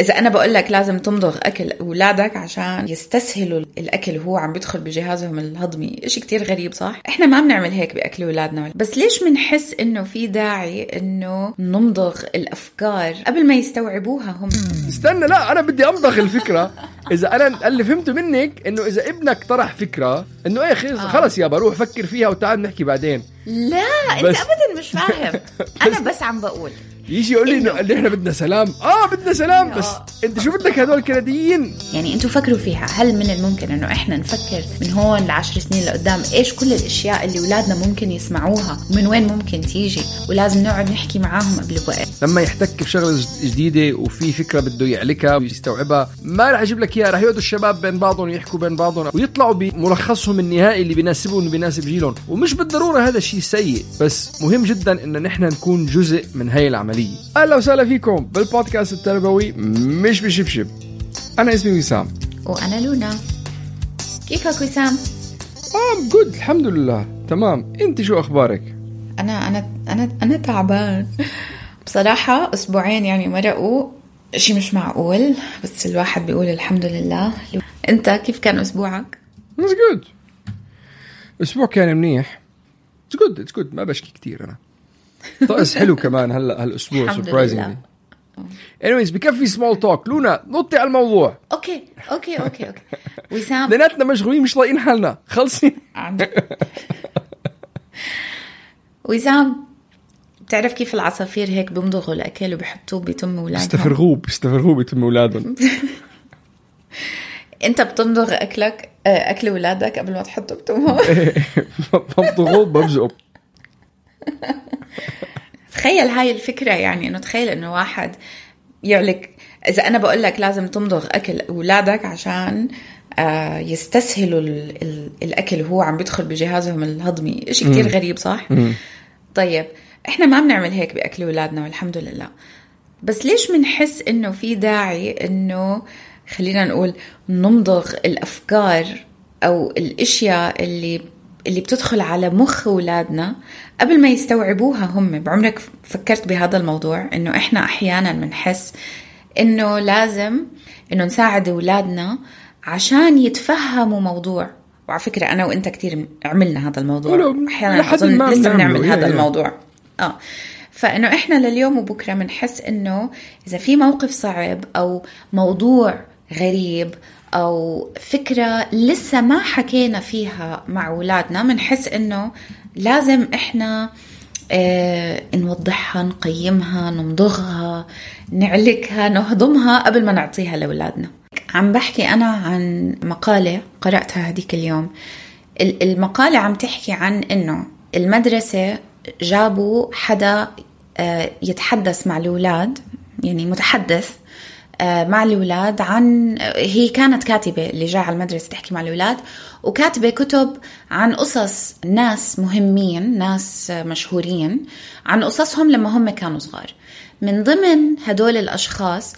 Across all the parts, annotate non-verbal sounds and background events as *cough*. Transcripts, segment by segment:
إذا أنا بقول لك لازم تمضغ أكل أولادك عشان يستسهلوا الأكل وهو عم بيدخل بجهازهم الهضمي. إشي كتير غريب صح؟ إحنا ما بنعمل هيك بأكل أولادنا. بس ليش بنحس إنه في داعي إنه نمضغ الأفكار قبل ما يستوعبوها هم؟ استنى لا أنا بدي أمضغ الفكرة. إذا أنا اللي فهمته منك إنه إذا ابنك طرح فكرة إنه إيه خلص خلص يابا روح فكر فيها وتعال نحكي بعدين. لا أنت بس- أبدا مش فاهم. *laughs* أنا بس عم بقول. يجي يقول لي انه اللي إحنا بدنا سلام. آه بدنا سلام بس أنت شو بدك هدول الكنديين يعني أنتوا فكروا فيها هل من الممكن إنه إحنا نفكر من هون لعشر سنين لقدام إيش كل الأشياء اللي أولادنا ممكن يسمعوها؟ ومن وين ممكن تيجي؟ ولازم نقعد نحكي معاهم قبل بوقت لما يحتك بشغلة جديدة وفي فكرة بده يعلكها ويستوعبها ما راح أجيب لك إياها راح يقعدوا الشباب بين بعضهم يحكوا بين بعضهم ويطلعوا بملخصهم النهائي اللي بيناسبهم وبيناسب جيلهم. ومش بالضرورة هذا الشيء سيء بس مهم جدا إن نحن نكون جزء من هاي العملية. أهلا وسهلا فيكم بالبودكاست التربوي مش بشبشب. أنا اسمي وسام. وأنا لونا. كيفك وسام؟ آه جود الحمد لله. تمام. أنت شو أخبارك؟ أنا أنا أنا أنا تعبان. بصراحة أسبوعين يعني مرقوا. شيء مش معقول بس الواحد بيقول الحمد لله. أنت كيف كان أسبوعك؟ اتس جود أسبوع كان منيح. it's good it's good ما بشكي كثير أنا. طقس حلو كمان هلا هالأسبوع surprisingly anyways بكفي small talk لونا نطي على الموضوع. okay okay okay okay. وسام اثنيناتنا مشغولين مش طايقين حالنا. خلصي. وسام بتعرف كيف العصافير هيك بيمضغوا الأكل وبحطوه بتم أولادهم؟ استفرغوه بيستفرغوه بيتم أولادهم. *laughs* أنت بتمضغ أكلك آه، أكل أولادك قبل ما تحطه بتمهم *laughs* بمضغوه ببزقه *laughs* تخيل هاي الفكرة يعني إنه تخيل إنه واحد يعلك إذا أنا بقول لك لازم تمضغ أكل أولادك عشان آه، يستسهلوا ال- ال- الأكل وهو عم بيدخل بجهازهم الهضمي. شيء كتير غريب صح؟ طيب إحنا ما بنعمل هيك بأكل أولادنا والحمد لله. بس ليش بنحس إنه في داعي إنه خلينا نقول نمضغ الأفكار أو الأشياء اللي اللي بتدخل على مخ أولادنا قبل ما يستوعبوها هم بعمرك فكرت بهذا الموضوع؟ إنه إحنا أحيانا بنحس إنه لازم إنه نساعد أولادنا عشان يتفهموا موضوع. وعلى فكرة أنا وأنت كتير عملنا هذا الموضوع. أحيانا أظن لسه بنعمل يا- هذا يا. الموضوع. آه. فإنه إحنا لليوم وبكرة بنحس إنه إذا في موقف صعب أو موضوع غريب أو فكرة لسه ما حكينا فيها مع أولادنا بنحس إنه لازم إحنا آه نوضحها نقيمها نمضغها نعلكها نهضمها قبل ما نعطيها لأولادنا. عم بحكي أنا عن مقالة قرأتها هذيك اليوم. ال- المقالة عم تحكي عن إنه المدرسة جابوا حدا آه، يتحدث مع الأولاد يعني متحدث مع الأولاد عن هي كانت كاتبة اللي جاء على المدرسة تحكي مع الأولاد وكاتبة كتب عن قصص ناس مهمين ناس آه، مشهورين عن قصصهم لما هم كانوا صغار من ضمن هدول الأشخاص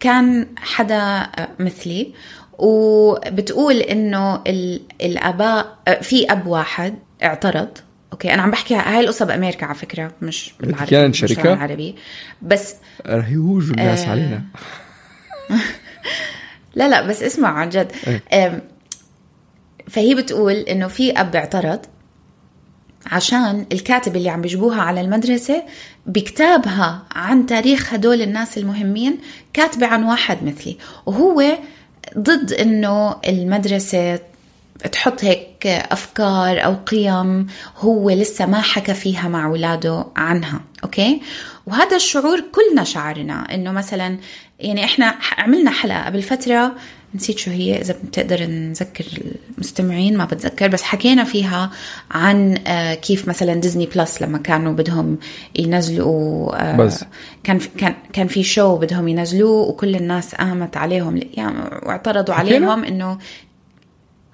كان حدا آه، مثلي وبتقول إنه ال- الاباء آه، في أب واحد اعترض okay أنا عم بحكي هاي القصة بأمريكا على فكرة مش بالعربي كانت مش شركة؟ بالعربي بس رح يهوجوا الناس آه. علينا *laughs* لا لا بس اسمع عن جد. أم، فهي بتقول إنه في أب اعترض عشان الكاتب اللي عم بيجيبوها على المدرسة بكتابها عن تاريخ هدول الناس المهمين كاتبة عن واحد مثلي. وهو ضد إنه المدرسة تحط هيك أفكار أو قيم هو لسه ما حكى فيها مع اولاده عنها. أوكي؟ وهذا الشعور كلنا شعرنا إنه مثلا يعني إحنا عملنا حلقة قبل فترة نسيت شو هي إذا بتقدر نذكر المستمعين ما بتذكر بس حكينا فيها عن آه، كيف مثلا ديزني بلس لما كانوا بدهم ينزلوا آه، بس. كان كان كان في شو بدهم ينزلوه وكل الناس قامت عليهم يعني واعترضوا؟ عليهم إنه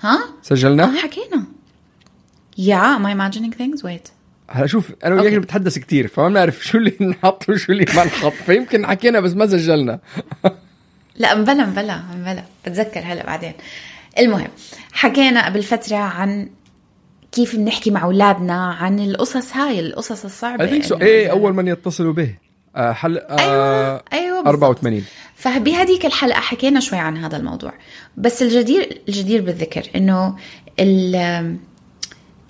ها؟ سجلنا؟ آه حكينا. يا am I imagining things? Wait. هلا شوف أنا وياك. بنتحدث كتير فما بنعرف شو اللي نحط وشو اللي ما نحط فيمكن حكينا بس ما سجلنا. لا مبلا مبلا مبلا بتذكر هلا بعدين. المهم حكينا قبل فترة عن كيف بنحكي مع أولادنا عن القصص هاي القصص اي سو إنه إيه أول من يتصلوا به. آه، حلقه أيوه أيوه بالضبط. 84 فبهديك الحلقة حكينا شوي عن هذا الموضوع. بس الجدير الجدير بالذكر إنه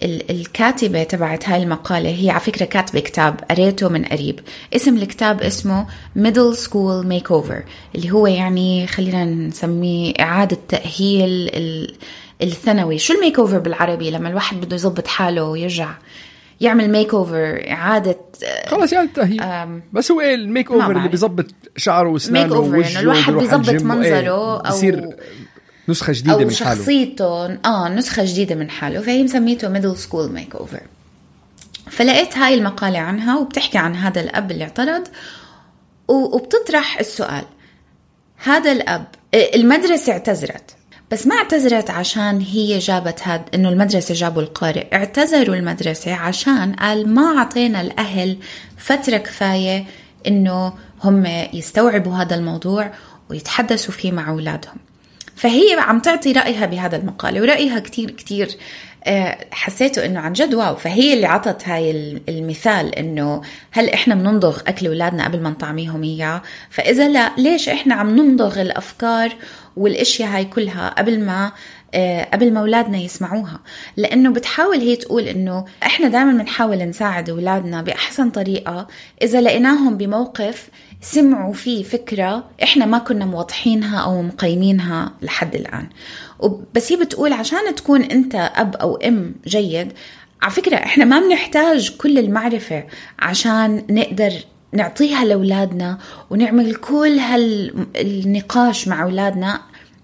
الكاتبة تبعت هاي المقالة هي على فكرة كاتبة كتاب قريته من قريب. اسم الكتاب اسمه Middle School Makeover اللي هو يعني خلينا نسميه إعادة تأهيل ال- الثانوي. شو ال makeover بالعربي لما الواحد بده يظبط حاله ويرجع يعمل makeover إعادة خلص يعني التأهيل أم، بس هو إيه ال makeover اللي. بيظبط شعره واسنانه ووجهه الواحد بيظبط وإيه، منظره أو- بصير نسخة جديدة أو من حاله. شخصيتهم. آه نسخة جديدة من حاله. فهي مسميته Middle School Makeover فلقيت هاي المقالة عنها وبتحكي عن هذا الأب اللي اعترض وبتطرح السؤال. هذا الأب آه، المدرسة اعتذرت بس ما اعتذرت عشان هي جابت هاد إنه المدرسة جابوا القارئ. اعتذروا المدرسة عشان قال ما أعطينا الأهل فترة كفاية إنه هم يستوعبوا هذا الموضوع ويتحدثوا فيه مع أولادهم. فهي عم تعطي رأيها بهذا المقالة ورأيها كتير كتير آه، حسيته إنه عن جد واو. فهي اللي عطت هاي ال- المثال إنه هل إحنا بنمضغ أكل أولادنا قبل ما نطعميهم إياه؟ فإذا لا ليش إحنا عم نمضغ الأفكار والأشياء هاي كلها قبل ما قبل ما أولادنا يسمعوها. لأنه بتحاول هي تقول إنه إحنا دائما بنحاول نساعد أولادنا بأحسن طريقة. إذا لقيناهم بموقف سمعوا فيه فكرة إحنا ما كنا موضحينها أو مقيمينها لحد الآن. بس هي بتقول عشان تكون أنت أب أو أم جيد على فكرة إحنا ما بنحتاج كل المعرفة عشان نقدر نعطيها لأولادنا ونعمل كل هالنقاش مع أولادنا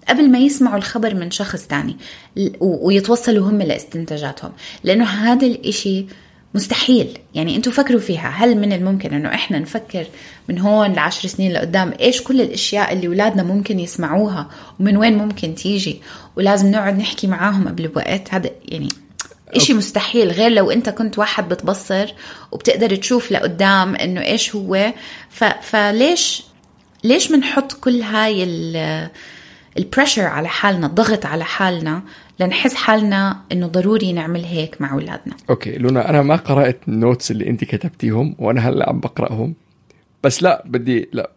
قبل ما يسمعوا الخبر من شخص تاني ويتوصلوا هم لاستنتاجاتهم. لأنه هذا الإشي مستحيل. يعني أنتوا فكروا فيها. هل من الممكن إنه إحنا نفكر من هون لعشر سنين لقدام إيش كل الأشياء اللي أولادنا ممكن يسمعوها ومن وين ممكن تيجي؟ ولازم نقعد نحكي معاهم قبل بوقت هذا يعني إشي مستحيل. غير لو أنت كنت واحد بتبصر وبتقدر تشوف لقدام إنه إيش هو. ف... فليش ليش بنحط كل هاي ال ال pressure على حالنا الضغط على حالنا لنحس حالنا إنه ضروري نعمل هيك مع أولادنا. okay لونا أنا ما قرأت ال notes اللي أنت كتبتيهم وأنا هلأ عم بقرأهم. بس لا بدي لا.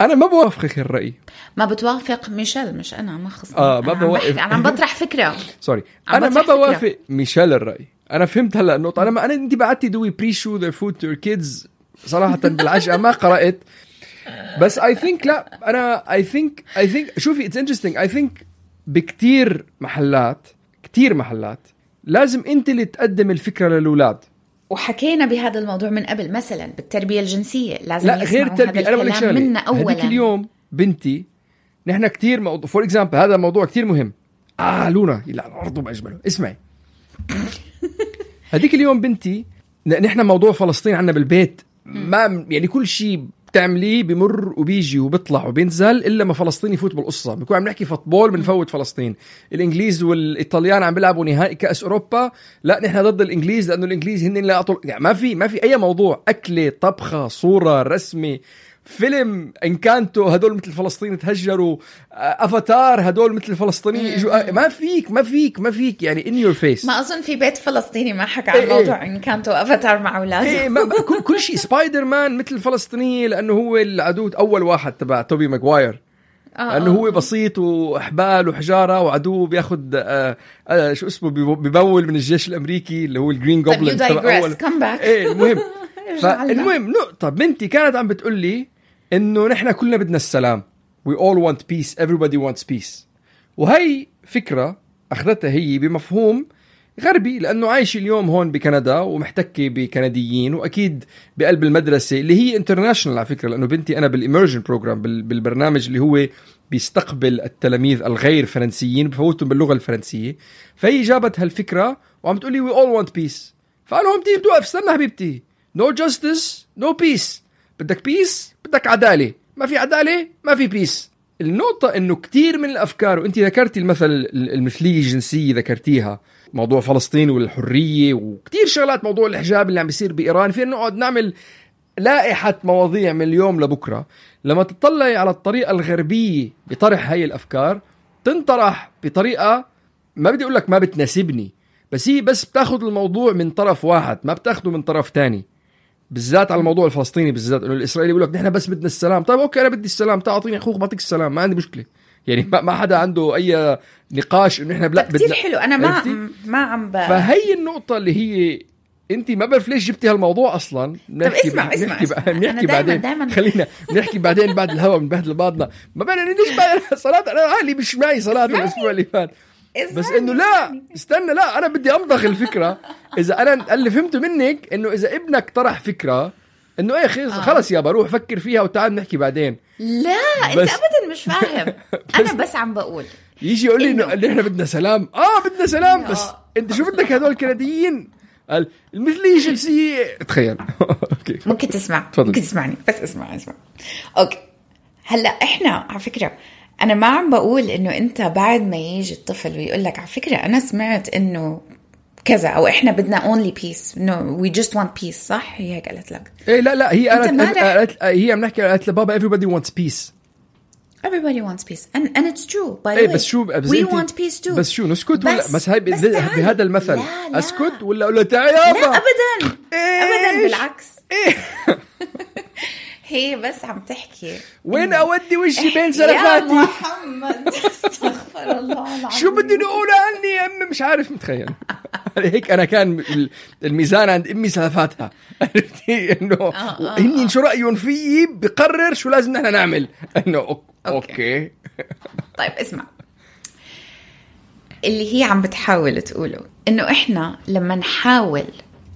أنا ما بوافقك الرأي. ما بتوافق ميشيل؟ مش أنا ما خصني. آه، ما بوافق. أنا عم بطرح فكرة. *laughs* sorry أنا ما. بوافق ميشيل الرأي. أنا فهمت هلأ النقطة. أنا ما أنا أنت بعتي do we pre-chew their food to kids صراحة بالعشاء ما قرأت. بس I think لا أنا I think I think شوفي it's interesting I think بكتير محلات كتير محلات لازم أنت اللي تقدم الفكرة للأولاد. وحكينا بهذا الموضوع من قبل مثلا بالتربية الجنسية لازم لا غير التربية. أنا بقول لك شغلة هذيك اليوم بنتي نحن كتير موضوع for example هذا موضوع كتير مهم. آه لونا لا برضه بأجمله. اسمعي. هذيك اليوم بنتي نحن موضوع فلسطين عنا بالبيت. ما يعني كل شيء بتعمليه بمر وبيجي وبيطلع وبينزل إلا ما فلسطين يفوت بالقصة. بنكون عم نحكي football بنفوت فلسطين. الإنجليز والإيطاليان عم بيلعبوا نهائي كأس أوروبا. لا نحن ضد الإنجليز لأنه الإنجليز هن اللي اعطوا يعني ما في ما في أي موضوع. أكلة طبخة صورة رسمة. فيلم Encanto هدول مثل فلسطين تهجروا. آه، افاتار هدول مثل الفلسطينيين اجوا آه، ما فيك ما فيك ما فيك. يعني in your face ما أظن في بيت فلسطيني ما حكى إيه عن إيه. موضوع Encanto Avatar مع أولاده. ما ما- كل كل شيء سبايدر مان مثل الفلسطينيه لأنه هو العدو أول واحد تبع توبي ماجواير آه، لأنه آه. هو بسيط واحبال وحجارة وعدو بياخذ آه آه شو اسمه ببول من الجيش الأمريكي اللي هو الجرين طيب you digress. come back. إيه المهم. *laughs* فالمهم نقطة بنتي كانت عم بتقول لي إنه نحن كلنا بدنا السلام. We all want peace. Everybody wants peace. وهي فكرة أخذتها هي بمفهوم غربي لأنه عايش اليوم هون بكندا ومحتكه بكنديين وأكيد بقلب المدرسة اللي هي international على فكرة لأنه بنتي أنا بال immersion program بالبرنامج اللي هو بيستقبل التلاميذ الغير فرنسيين بفوتهم باللغة الفرنسية. فهي جابت هالفكرة وعم تقول لي we all want peace فقال لهم بدي استنى حبيبتي. no justice no peace بدك peace بدك عدالة. ما في عدالة ما في peace النقطة إنه كتير من الأفكار وأنت ذكرتي المثل المثلية الجنسية ذكرتيها موضوع فلسطين والحرية وكتير شغلات موضوع الحجاب اللي عم بيصير بإيران. فينا نقعد نعمل لائحة مواضيع من اليوم لبكرة. لما تطلعي على الطريقة الغربية بطرح هاي الأفكار تنطرح بطريقة ما بدي أقول لك ما بتناسبني بس هي بس بتاخذ الموضوع من طرف واحد ما بتاخده من طرف تاني. بالذات على الموضوع الفلسطيني بالذات إنه الإسرائيلي بيقول لك نحن بس بدنا السلام. طيب أوكي أنا بدي السلام تعال أعطيني أخوك بعطيك السلام ما عندي مشكلة. يعني ما, ما حدا عنده أي نقاش إنه نحن لا طيب كثير حلو. أنا ما؟ ما عم ب... فهي النقطة اللي هي أنت ما بعرف ليش جبتي هالموضوع أصلا. بنحكي اسمع- اسمع- بنحكي اسمع. بقى- بنحكي بعدين. دايماً- خلينا بنحكي بعدين بعد الهوا بنبهدل بعضنا ما بعرف ليش بقى *laughs* صلاة؟ أنا عالي مش معي صلاة الأسبوع اللي فات. بس إنه لا استنى لا أنا بدي أمضغ الفكرة. إذا أنا اللي فهمته منك إنه إذا ابنك طرح فكرة إنه إيه خلص خلص يابا روح فكر فيها وتعال نحكي بعدين. لا أنت بس- ابدا مش فاهم. *laughs* أنا بس عم بقول يجي يقول لي إنه اللي إحنا بدنا سلام. آه بدنا سلام آه. بس أنت شو بدك هدول الكنديين قال المثليه الجنسيه تخيل. *laughs* okay. ممكن تسمع تفضل. ممكن تسمعني. بس اسمع اسمع. okay. هلأ إحنا على فكرة أنا ما عم بقول إنه أنت بعد ما يجي الطفل ويقول لك على فكرة أنا سمعت إنه كذا أو إحنا بدنا only peace إنه we just want peace صح؟ هي هيك قالت لك. إيه لا لا هي قالت رح- قالت- هي عم نحكي قالت لبابا everybody wants peace. Everybody wants peace. And, and it's true by the إيه way. بس شو بس we want peace too. بس شو نسكت ولا بس- هاي بهذا المثل. لا، لا. أسكت ولا أقول له تعال لا يابا. ابدا ابدا. إيش؟ بالعكس. إيه؟ *laughs* هي بس عم تحكي. وين أودي وجهي بين يا زلفاتي؟ محمد *laughs* استغفر الله العظيم. شو بدي نقول عني يا أمي؟ مش عارف متخيل. *laughs* هيك أنا كان ال- الميزان عند أمي سلفاتها *laughs* عرفتي؟ إنه آه، هن شو رأيهم فيي؟ بقرر شو لازم نحن نعمل. إنه أوكي. طيب اسمع. اللي هي عم بتحاول تقوله إنه إحنا لما نحاول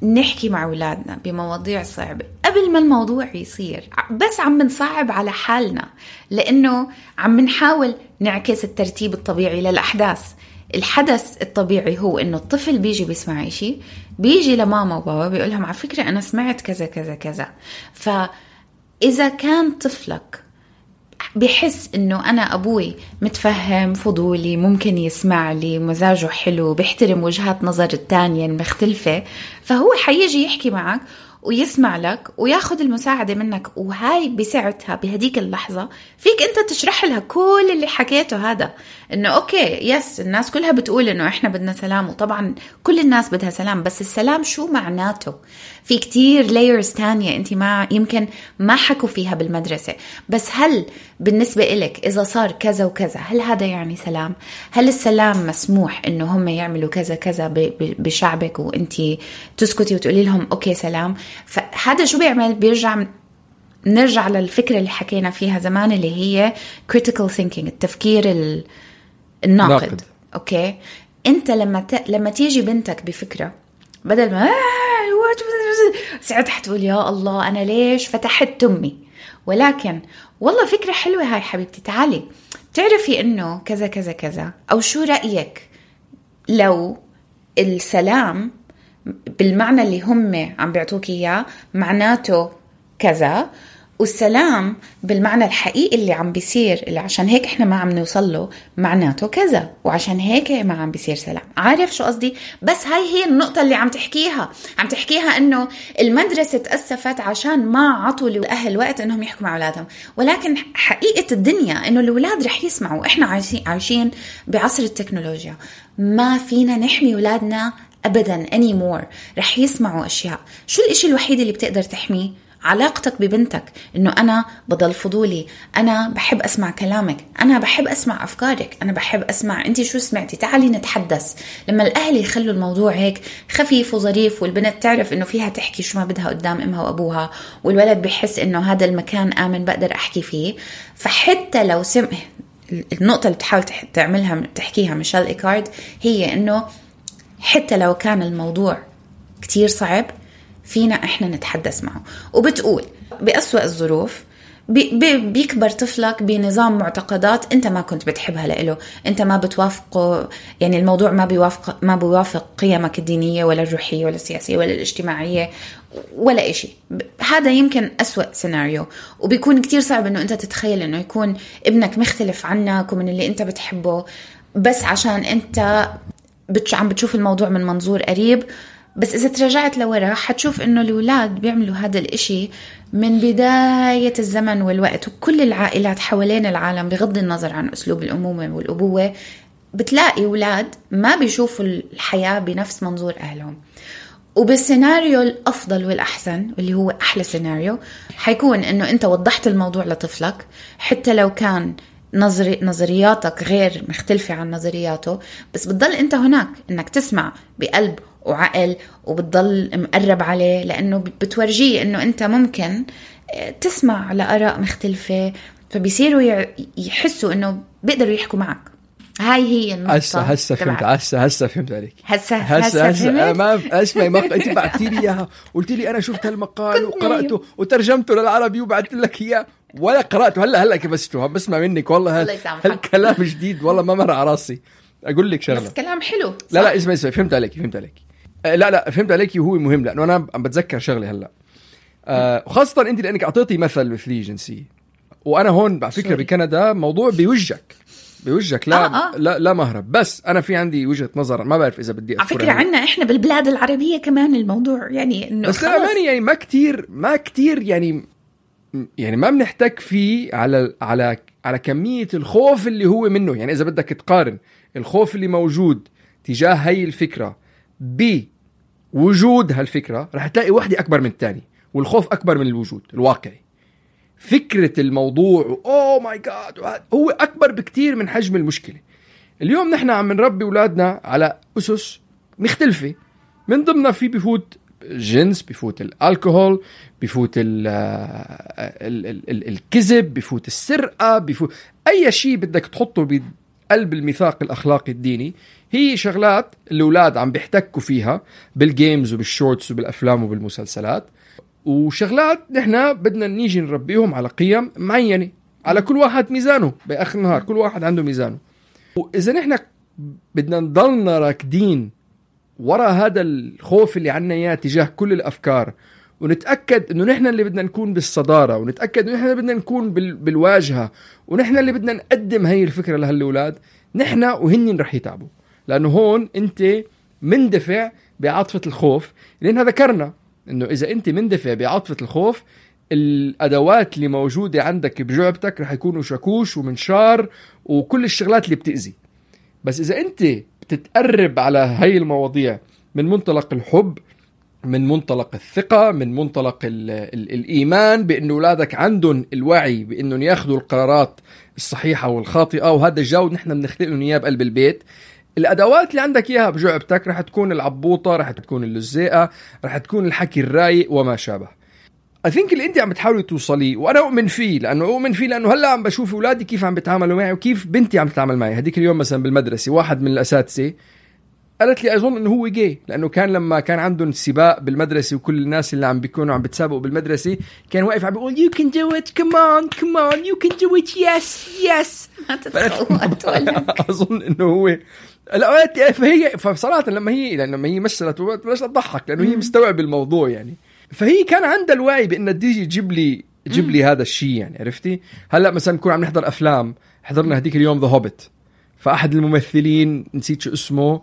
نحكي مع أولادنا بمواضيع صعبة قبل ما الموضوع يصير. بس عم بنصعب على حالنا لأنه عم نحاول نعكس الترتيب الطبيعي للأحداث. الحدث الطبيعي هو إنه الطفل بيجي بيسمع شيء بيجي لماما وبابا بيقول لهم على فكرة أنا سمعت كذا كذا كذا. فإذا كان طفلك بحس إنه أنا أبوي متفهم فضولي ممكن يسمع لي مزاجه حلو بيحترم وجهات نظر التانية المختلفة فهو حيجي يحكي معك ويسمع لك وياخذ المساعدة منك وهاي بساعتها بهديك اللحظة فيك أنت تشرح لها كل اللي حكيته هذا إنه okay yes الناس كلها بتقول إنه إحنا بدنا سلام وطبعا كل الناس بدها سلام بس السلام شو معناته في كتير layers تانية أنت ما يمكن ما حكوا فيها بالمدرسة بس هل بالنسبة إلك إذا صار كذا وكذا هل هذا يعني سلام؟ هل السلام مسموح إنه هم يعملوا كذا كذا بشعبك وأنت تسكتي وتقولي لهم okay سلام؟ فهذا شو بيعمل؟ بيرجع نرجع للفكرة اللي حكينا فيها زمان اللي هي critical thinking التفكير ال- الناقد. ناقد. okay؟ أنت لما ت... لما تيجي بنتك بفكرة بدل ما "آه، ساعتها حتقول يا الله أنا ليش فتحت تمي ولكن والله فكرة حلوة هاي حبيبتي. تعالي بتعرفي إنه كذا كذا كذا أو شو رأيك لو السلام بالمعنى اللي هم عم بيعطوك إياه معناته كذا. والسلام بالمعنى الحقيقي اللي عم بيصير اللي عشان هيك إحنا ما عم نوصل له معناته كذا. وعشان هيك ما عم بيصير سلام. عارف شو قصدي؟ بس هاي هي النقطة اللي عم تحكيها. عم تحكيها إنه المدرسة تأسفت عشان ما عطوا الاهل وقت إنهم يحكوا مع أولادهم. ولكن حقيقة الدنيا إنه الأولاد رح يسمعوا. إحنا عايشين بعصر التكنولوجيا. ما فينا نحمي أولادنا ابدا اني مور رح يسمعوا أشياء. شو الإشي الوحيد اللي بتقدر تحميه؟ علاقتك ببنتك. إنه أنا بضل فضولي. أنا بحب أسمع كلامك. أنا بحب أسمع أفكارك. أنا بحب أسمع أنت شو سمعتي. تعالي نتحدث. لما الاهل يخلوا الموضوع هيك خفيف وظريف والبنت تعرف إنه فيها تحكي شو ما بدها قدام أمها وأبوها والولد بحس إنه هذا المكان آمن بقدر أحكي فيه. فحتى لو سم النقطة اللي بتحاول تعملها تحكيها ميشيل إيكارد هي إنه حتى لو كان الموضوع كتير صعب فينا إحنا نتحدث معه. وبتقول بأسوأ الظروف بي بيكبر طفلك بنظام معتقدات أنت ما كنت بتحبها لإله أنت ما بتوافقه يعني الموضوع ما بيوافق ما بيوافق قيمك الدينية ولا الروحية ولا السياسية ولا الاجتماعية ولا إشي. هذا يمكن أسوأ سيناريو. وبيكون كتير صعب إنه أنت تتخيل إنه يكون ابنك مختلف عنك ومن اللي أنت بتحبه بس عشان أنت عم بتشوف الموضوع من منظور قريب بس إذا تراجعت لورا حتشوف إنه الأولاد بيعملوا هذا الإشي من بداية الزمن والوقت وكل العائلات حوالين العالم بغض النظر عن أسلوب الأمومة والأبوة بتلاقي أولاد ما بيشوفوا الحياة بنفس منظور أهلهم. وبالسيناريو الأفضل والأحسن واللي هو أحلى سيناريو حيكون إنه أنت وضحت الموضوع لطفلك حتى لو كان نظري نظرياتك غير مختلفة عن نظرياته بس بتضل أنت هناك إنك تسمع بقلب وعقل وبتضل مقرب عليه لأنه بتورجيه إنه أنت ممكن آه، تسمع لآراء مختلفة فبيصيروا يحسوا إنه بيقدروا يحكوا معك. هاي هي النقطة هسه هسه فهمت هسه هسه فهمت عليك. هسه هسه, هسه أنا ما اسمعي مق... انت بعثتي لي إياها. قلت لي أنا شفت هالمقال وقرأته وترجمته للعربي وبعثت لك إياه. ولا قرأته. هلا هلا كبسته بسمع منك والله هال... هالكلام جديد والله ما مر على راسي. أقول لك شغلة. بس كلام حلو. صح؟ لا لا اسمعي اسمعي. فهمت عليك فهمت عليك. آه، لا لا فهمت عليك وهو مهم. لأنه أنا عم بتذكر شغلة هلا. آه وخاصه أنت لأنك أعطيتي مثل مثلي جنسيه وأنا هون على فكرة بكندا موضوع بيوجهك. بوجهك لا آه آه. لا لا مهرب. بس أنا في عندي وجهة نظر ما بعرف إذا بدي على فكرة عندنا إحنا بالبلاد العربية كمان الموضوع يعني إنه بس للامانه يعني ما كتير ما كتير يعني يعني ما بنحتك فيه على على على كمية الخوف اللي هو منه. يعني إذا بدك تقارن الخوف اللي موجود تجاه هي الفكرة بوجود هالفكرة رح تلاقي وحدة أكبر من الثانية والخوف أكبر من الوجود الواقعي. فكرة الموضوع اوه ماي جاد هو أكبر بكثير من حجم المشكلة. اليوم نحن عم نربي أولادنا على أسس مختلفة. من ضمنها في بفوت الجنس بفوت الألكوهول بفوت ال ال ال ال الكذب بفوت السرقة بفوت أي شيء بدك تحطه بقلب الميثاق الأخلاقي الديني هي شغلات الاولاد عم بيحتكوا فيها بال games وبال shorts وبالأفلام وبالمسلسلات. وشغلات نحن بدنا نيجي نربيهم على قيم معينة على كل واحد ميزانه بآخر النهار كل واحد عنده ميزانه. وإذا نحن بدنا نضلنا راكدين ورا هذا الخوف اللي عنا إياه تجاه كل الأفكار ونتأكد إنه نحن اللي بدنا نكون بالصدارة ونتأكد إنه نحن بدنا نكون بالواجهة ونحن اللي بدنا نقدم هي الفكرة لهالأولاد نحن وهن رح يتعبوا. لأنه هون أنت مندفع بعاطفة الخوف لأنها ذكرنا. إنه إذا أنت مندفع بعاطفه الخوف الأدوات اللي موجودة عندك بجعبتك رح يكونوا شاكوش ومنشار وكل الشغلات اللي بتأذي. بس إذا أنت بتتقرب على هاي المواضيع من منطلق الحب من منطلق الثقة من منطلق ال ال الإيمان بأن أولادك عندهم الوعي بأنهم يأخذوا القرارات الصحيحة والخاطئة وهذا الجو نحن بنخلق لهم إياه بقلب البيت. الأدوات اللي عندك إياها بجعبتك رح تكون العبوطة رح تكون اللزيقة رح تكون الحكي الرايق وما شابه. اي ثينك اللي أنت عم بتحاولي توصليه وأنا أؤمن فيه لأنه أؤمن فيه لأنه هلأ عم بشوف أولادي كيف عم بيتعاملوا معي وكيف بنتي عم تتعامل معي. هذيك اليوم مثلا بالمدرسة واحد من الأساتذة قالت لي اظن انه هو جاي لأنه كان لما كان عندهم سباق بالمدرسة وكل الناس اللي عم بيكونوا عم بتسابقوا بالمدرسة كان واقف عم بيقول you can do it كمان كمان you can do it yes yes أظن إنه هو لا فهي فبصراحه لما هي لما هي مثلت بلشت تضحك لأنه هي مستوعبه الموضوع يعني. فهي كان عندها الوعي بانها تيجي تجيب لي تجيب لي هذا الشيء يعني عرفتي؟ هلأ مثلا نكون عم نحضر أفلام حضرنا هذيك اليوم The Hobbit فأحد الممثلين نسيت شو اسمه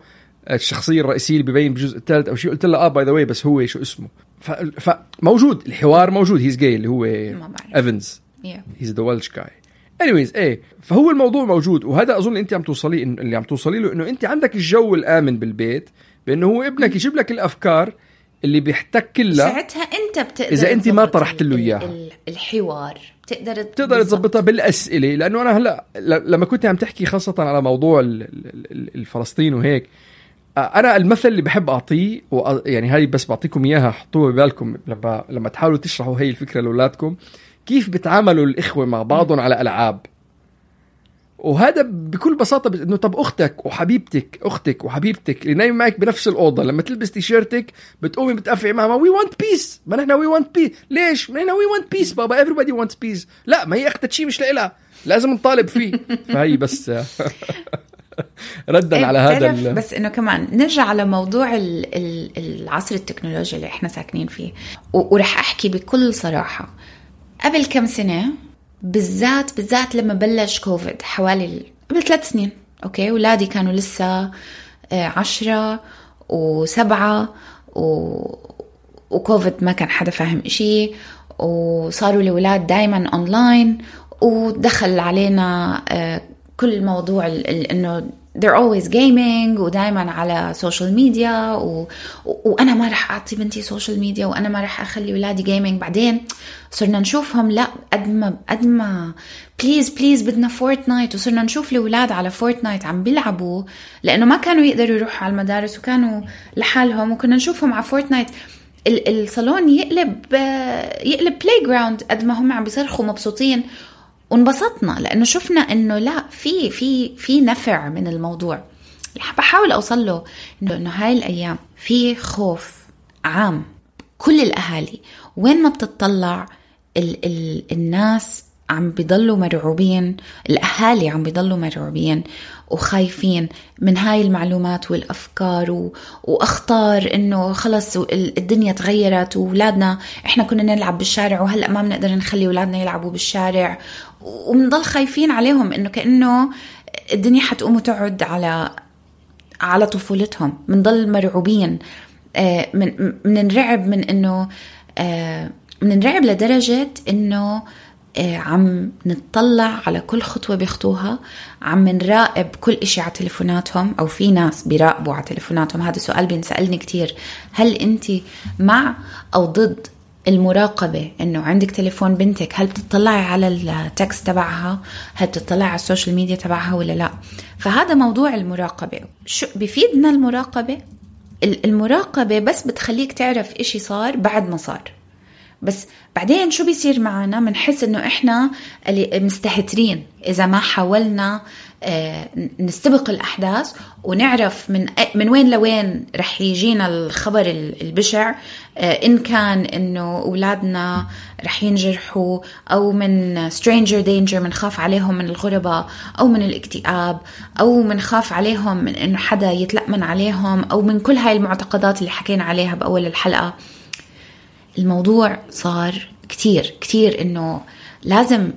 الشخصية الرئيسية اللي ببين بالجزء الثالث أو شيء قلت لها آه by the way بس هو شو اسمه؟ فموجود الحوار موجود he's gay اللي هو Evans he's the Welsh guy anyways إيه فهو الموضوع موجود وهذا أظن أنت عم توصلي اللي عم توصلي له إنه أنت عندك الجو الآمن بالبيت بأنه هو ابنك يجيب لك الأفكار اللي بيحتك لها ساعتها أنت بتقدر إذا أنت ما طرحت له. ال- الحوار بتقدر بتقدر تظبطها بالأسئلة لأنه أنا هلأ لما كنت عم تحكي خاصة على موضوع ال- ال- ال- الفلسطين وهيك أنا المثل اللي بحب أعطيه يعني هاي بس بعطيكم إياها حطوها ببالكم لما لما تحاولوا تشرحوا هي الفكرة لأولادكم كيف بتعاملوا الإخوة مع بعضهم على ألعاب؟ وهذا بكل بساطة بس إنه طب أختك وحبيبتك أختك وحبيبتك اللي نايمة معك بنفس الأوضة لما تلبس تيشيرتك بتقومي بتقفعي معها we want peace ما نحن we want peace ليش؟ ما نحن we want peace بابا. Everybody wants peace لا ما هي اختها شيء مش لإلها. لازم نطالب فيه. *laughs* فهي بس *laughs* ردا على هذا بتعرف ال- بس إنه كمان نرجع على موضوع ال- ال- العصر التكنولوجيا اللي إحنا ساكنين فيه. ورح أحكي بكل صراحة. قبل كم سنة بالذات بالذات لما بلش كوفيد حوالي ال- قبل ثلاث سنين okay؟ اولادي كانوا لسه آه، عشرة وسبعة و... وكوفيد ما كان حدا فاهم إشي. وصاروا الأولاد دايما أونلاين ودخل علينا آه، كل موضوع إنه they're always gaming ودايما على social media و... وأنا ما رح أعطي بنتي social media وأنا ما رح أخلي اولادي gaming بعدين صرنا نشوفهم لا قد ما قد ما please please بدنا Fortnite وصرنا نشوف الأولاد على Fortnite عم بيلعبوا لأنه ما كانوا يقدروا يروحوا على المدارس وكانوا لحالهم وكنا نشوفهم على Fortnite ال- الصالون يقلب يقلب playground قد ما هم عم بيصرخوا مبسوطين. وانبسطنا لأنه شفنا إنه لا في في في نفع من الموضوع. بحاول أوصل له إنه هاي الأيام في خوف عام كل الأهالي. وين ما بتطلع ال ال الناس عم بيضلوا مرعوبين الأهالي عم بيضلوا مرعوبين وخايفين من هاي المعلومات والأفكار و... وأخطار إنه خلص ال- الدنيا تغيرت واولادنا إحنا كنا نلعب بالشارع وهلأ ما بنقدر نخلي اولادنا يلعبوا بالشارع وبنضل خايفين عليهم إنه كأنه الدنيا حتقوم وتقعد على على طفولتهم. بنضل مرعوبين. آه، من بننرعب من إنه آه، بننرعب لدرجة إنه آه، عم نطلع على كل خطوة بيخطوها. عم نراقب كل إشي على تليفوناتهم أو في ناس بيراقبوا على تليفوناتهم. هذا سؤال بينسألني كتير. هل انت مع أو ضد المراقبة إنه عندك تليفون بنتك هل بتطلعي على ال text تبعها؟ هل بتطلعي على ال social media تبعها ولا لا؟ فهذا موضوع المراقبة. شو بفيدنا المراقبة؟ ال- المراقبة بس بتخليك تعرف إشي صار بعد ما صار. بس بعدين شو بيصير معنا؟ بنحس إنه إحنا مستهترين. إذا ما حاولنا نستبق الأحداث ونعرف من من وين لوين رح يجينا الخبر ال- البشع. آه، إن كان إنه أولادنا رح ينجرحوا أو من stranger danger بنخاف عليهم من الغرباء أو من الاكتئاب أو بنخاف عليهم من إنه حدا يتلأمن عليهم أو من كل هاي المعتقدات اللي حكينا عليها بأول الحلقة. الموضوع صار كتير كتير إنه لازم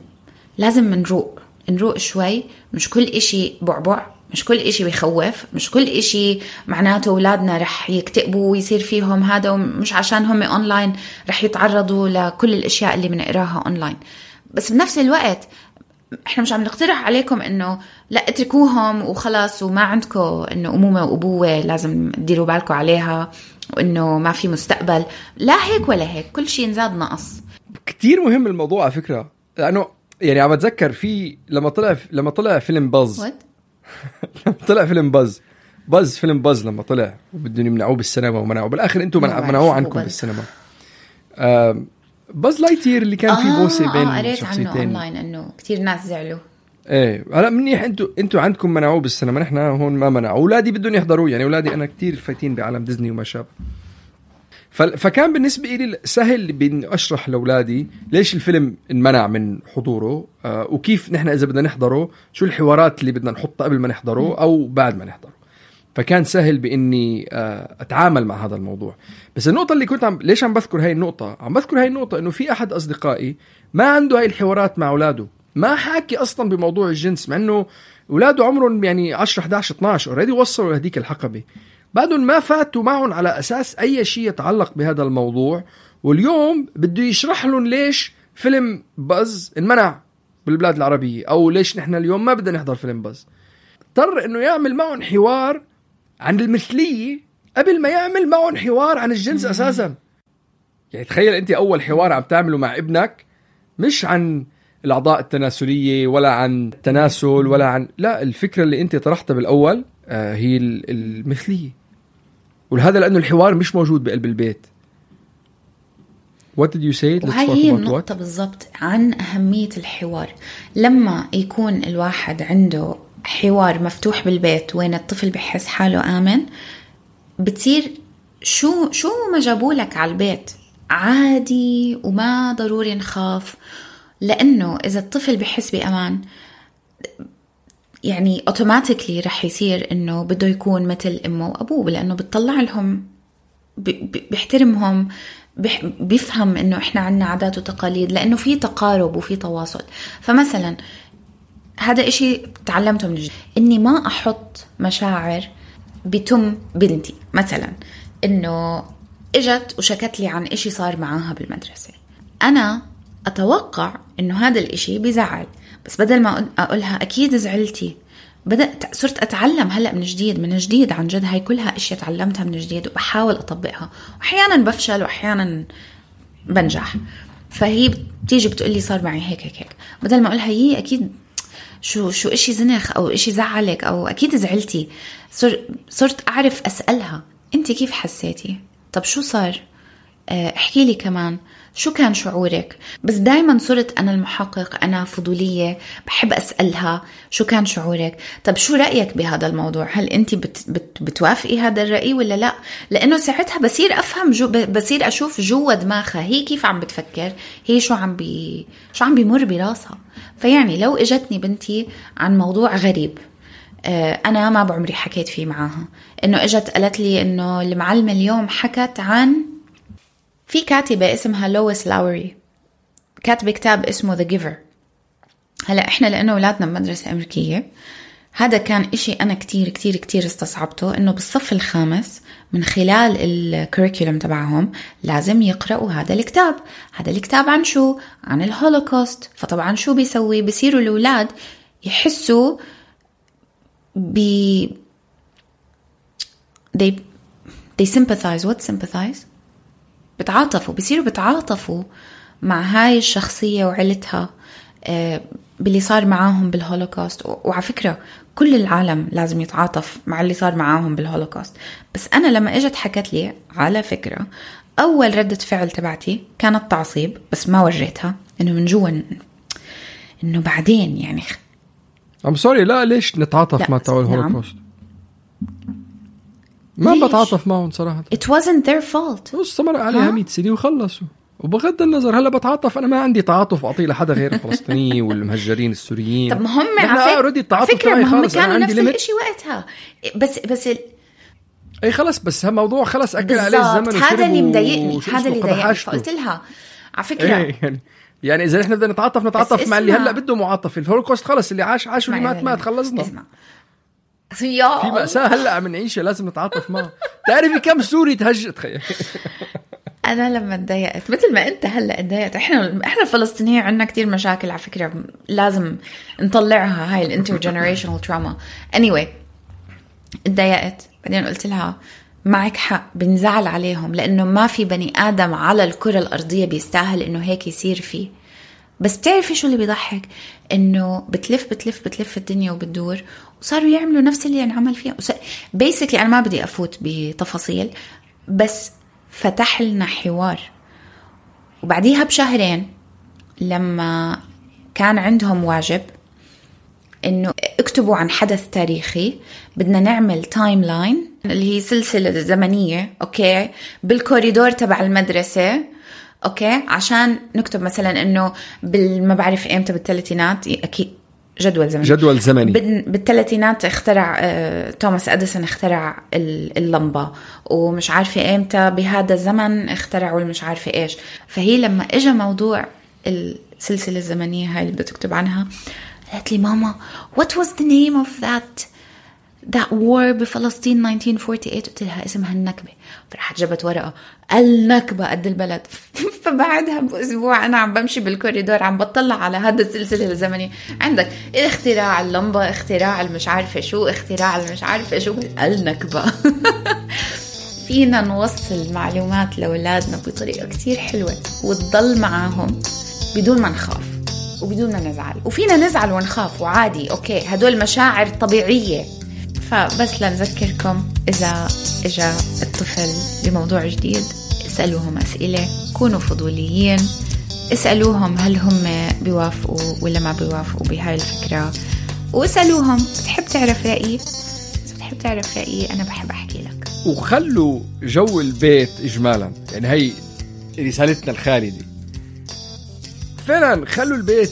لازم نروق. نروق شوي. مش كل إشي بعبع مش كل إشي بيخوف مش كل إشي معناته أولادنا رح يكتئبوا ويصير فيهم هذا ومش عشان هم اونلاين رح يتعرضوا لكل الأشياء اللي بنقراها اونلاين بس بنفس الوقت إحنا مش عم نقترح عليكم إنه لا اتركوهم وخلص وما عندكم إنه أمومة وأبوة لازم تديروا بالكم عليها وإنه ما في مستقبل. لا هيك ولا هيك كل شيء إن زاد نقص. كتير مهم الموضوع على فكرة لأنه يعني عم بتذكر في لما طلع لما طلع فيلم Buzz لما *laughs* طلع فيلم Buzz Buzz فيلم Buzz لما طلع. وبدهم يمنعوه بالسينما ومنعوه بالآخر. أنتم منعوه عنكم. بالسينما. Buzz Lightyear اللي كان في بوسة بين آه قريت عنه شخصيتين اونلاين إنه كثير ناس زعلوا. إيه. هلا منيح أنتوا أنتوا عندكم منعوه بالسينما. نحن هون ما منعوه. أولادي بدهم يحضروه. يعني أولادي أنا كتير فايتين بعالم ديزني وما شابه. فكان بالنسبة لي سهل بإني أشرح لأولادي ليش الفيلم انمنع من حضوره آه وكيف نحن إذا بدنا نحضره شو الحوارات اللي بدنا نحطها قبل ما نحضره أو بعد ما نحضره. فكان سهل بإني آه أتعامل مع هذا الموضوع. بس النقطة اللي كنت عم ليش عم بذكر هاي النقطة؟ عم بذكر هاي النقطة إنه في أحد أصدقائي ما عنده هاي الحوارات مع أولاده. ما حاكي أصلا بموضوع الجنس مع إنه أولاده عمرهم يعني 10 11 12 already وصلوا لهديك الحقبة. بعدهم ما فاتوا معهم على أساس أي شيء يتعلق بهذا الموضوع واليوم بده يشرح لهم ليش فيلم Buzz انمنع بالبلاد العربية أو ليش نحن اليوم ما بدنا نحضر فيلم Buzz اضطر إنه يعمل معهم حوار عن المثلية قبل ما يعمل معهم حوار عن الجنس أساسا. يعني تخيل أنت أول حوار عم تعمله مع ابنك مش عن الأعضاء التناسلية ولا عن التناسل ولا عن لا الفكرة اللي أنت طرحتها بالأول آه، هي المثلية. ولهذا لأنه الحوار مش موجود بقلب البيت. What did you say? وهي هي النقطة بالضبط عن أهمية الحوار. لما يكون الواحد عنده حوار مفتوح بالبيت وين الطفل بحس حاله آمن بتصير شو شو ما جابوا لك على البيت؟ عادي وما ضروري نخاف لأنه إذا الطفل بحس بأمان يعني اوتوماتيكلي رح يصير إنه بده يكون مثل أمه وأبوه لأنه بتطلع لهم بيحترمهم بيفهم إنه إحنا عنا عادات وتقاليد لأنه في تقارب وفي تواصل. فمثلا هذا إشي تعلمته من جديد إني ما أحط مشاعر بتم بنتي. مثلا إنه إجت وشكت لي عن إشي صار معاها بالمدرسة. أنا أتوقع إنه هذا الإشي بزعل بس بدل ما أقولها أكيد زعلتي. بدأت صرت أتعلم هلأ من جديد من جديد عن جد. هاي كلها أشياء تعلمتها من جديد وبحاول أطبقها. وأحيانا بفشل وأحيانا بنجح. فهي بتيجي بتقول لي صار معي هيك هيك هيك. بدل ما أقولها هي أكيد شو شو إشي زنخ أو إشي زعلك أو أكيد زعلتي. صر صرت أعرف أسألها. أنت كيف حسيتي؟ طب شو صار؟ آه، احكي لي كمان. شو كان شعورك؟ بس دايما صرت أنا المحقق أنا فضولية بحب أسألها. شو كان شعورك؟ طب شو رأيك بهذا الموضوع؟ هل أنت بت بت بتوافقي هذا الرأي ولا لا؟ لأنه ساعتها بصير أفهم جوا بصير أشوف جوا دماغها هي كيف عم بتفكر؟ هي شو عم بي شو عم بيمر براسها؟ فيعني لو إجتني بنتي عن موضوع غريب آه، أنا ما بعمري حكيت فيه معاها. إنه إجت قالت لي إنه المعلمة اليوم حكت عن في كاتبة اسمها لويس لاوري. كاتبة كتاب اسمه The Giver. هلا إحنا لأنه أولادنا بمدرسة أمريكية هذا كان إشي أنا كتير كتير كتير استصعبته إنه بالصف الخامس من خلال الكوريكولم تبعهم لازم يقرأوا هذا الكتاب. هذا الكتاب عن شو؟ عن الهولوكوست. فطبعا شو بيسوي؟ بصيروا الأولاد يحسوا ب they they sympathize. What sympathize? بتعاطفوا بصيروا بتعاطفوا مع هاي الشخصية وعيلتها آه، باللي صار معاهم بالهولوكوست وعلى فكرة كل العالم لازم يتعاطف مع اللي صار معاهم بالهولوكوست بس أنا لما إجت حكت لي على فكرة أول ردة فعل تبعتي كانت تعصيب بس ما وريتها إنه من جوا إنه بعدين يعني I'm sorry لا ليش نتعاطف مع تبع الهولوكوست؟ نعم. ما بتعاطف معهم صراحة. It wasn't their fault. استمر عليها 100 سنه وخلصوا وبغض النظر هلا بتعاطف أنا ما عندي تعاطف أعطيه لحدا غير الفلسطينيين *laughs* والمهجرين السوريين. طب ما هم على فكرة ما هم كانوا نفس الشيء وقتها. بس بس ال... اي خلص بس هالموضوع خلص اكل عليه الزمن هذا اللي مضايقني هذا اللي ضايقني فقلت لها على فكرة. إيه يعني يعني إذا إحنا بدنا نتعاطف نتعاطف مع اللي هلا بده معاطفه الهولوكوست خلص اللي عاش عاش واللي مات مات خلصنا. اسمع. يا في مأساة هلأ عم نعيشها لازم نتعاطف معها بتعرفي كم سوري تهجد تخيل. أنا لما تضايقت مثل ما أنت هلأ تضايقت. إحنا إحنا الفلسطينيين عندنا كثير مشاكل على فكرة. لازم نطلعها هاي ال intergenerational trauma anyway تضايقت. بعدين قلت لها معك حق بنزعل عليهم لأنه ما في بني آدم على الكرة الأرضية بيستاهل إنه هيك يصير فيه. بس بتعرفي شو اللي بيضحك؟ إنه بتلف بتلف بتلف الدنيا وبتدور. وصاروا يعملوا نفس اللي انعمل فيها. basically أنا ما بدي أفوت بتفاصيل بس فتح لنا حوار. وبعديها بشهرين لما كان عندهم واجب إنه اكتبوا عن حدث تاريخي بدنا نعمل timeline اللي هي سلسلة زمنية okay؟ بال corridor تبع المدرسة. okay؟ عشان نكتب مثلا إنه ما بعرف إمتى بالثلاثينات أكيد جدول زمني. جدول زمني. بالثلاثينات اخترع آه، توماس أديسون اخترع اللمبة ومش عارفة إمتى بهذا الزمن اخترعوا مش عارفة إيش. فهي لما اجى موضوع السلسلة الزمنية هاي اللي بدها تكتب عنها قالت لي ماما what was the name of that that war بفلسطين 1948 قلت لها اسمها النكبة. فرحت جبت ورقة. النكبة قد البلد. *laughs* فبعدها بأسبوع أنا عم بمشي بالكوريدور عم بطلع على هذا السلسلة الزمنية. عندك اختراع اللمبة اختراع المش عارفة شو اختراع المش عارفة شو. النكبة. *laughs* فينا نوصل معلومات لأولادنا بطريقة كتير حلوة وتضل معاهم بدون ما نخاف وبدون ما نزعل. وفينا نزعل ونخاف وعادي. أوكي هدول مشاعر طبيعية. فبس لنذكركم إذا إجا الطفل بموضوع جديد اسألوهم أسئلة كونوا فضوليين اسألوهم هل هم بيوافقوا ولا ما بيوافقوا بهاي الفكرة واسألوهم بتحب تعرف رأيي؟ إذا بتحب تعرف رأيي أنا بحب أحكي لك. وخلوا جو البيت إجمالا يعني هي رسالتنا الخالدة فعلا خلوا البيت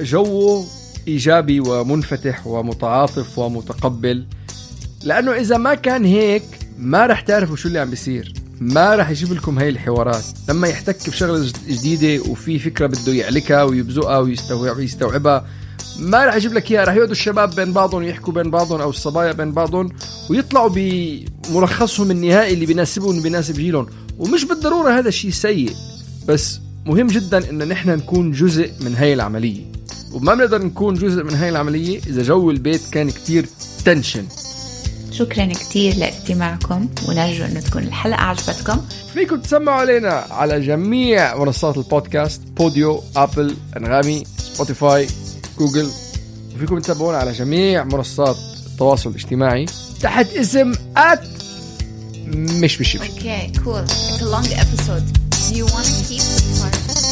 جوه إيجابي ومنفتح ومتعاطف ومتقبل. لأنه إذا ما كان هيك ما رح تعرفوا شو اللي عم بيصير. ما رح يجيب لكم هاي الحوارات. لما يحتك بشغلة جديدة وفي فكرة بده يعلكها ويبزقها ويستوعبها ما رح يجيب لك إياها. رح يقعدوا الشباب بين بعضهم يحكوا بين بعضهم أو الصبايا بين بعضهم ويطلعوا بملخصهم النهائي اللي بيناسبهم وبيناسب جيلهم. ومش بالضرورة هذا شيء سيء بس مهم جدا إن نحن نكون جزء من هاي العملية. وما بنقدر نكون جزء من هاي العملية إذا جوا البيت كان كتير tension. شكرا كثير لاستماعكم ونرجو إنه تكون الحلقة عجبتكم. فيكم تسمعوا علينا على جميع منصات البودكاست بوديو أبل أنغامي سبوتيفاي جوجل. وفيكم تتابعونا على جميع منصات التواصل الاجتماعي. تحت اسم at مش بشي أوكي كول اتس ا لونج ابيسود Do you want to keep the part?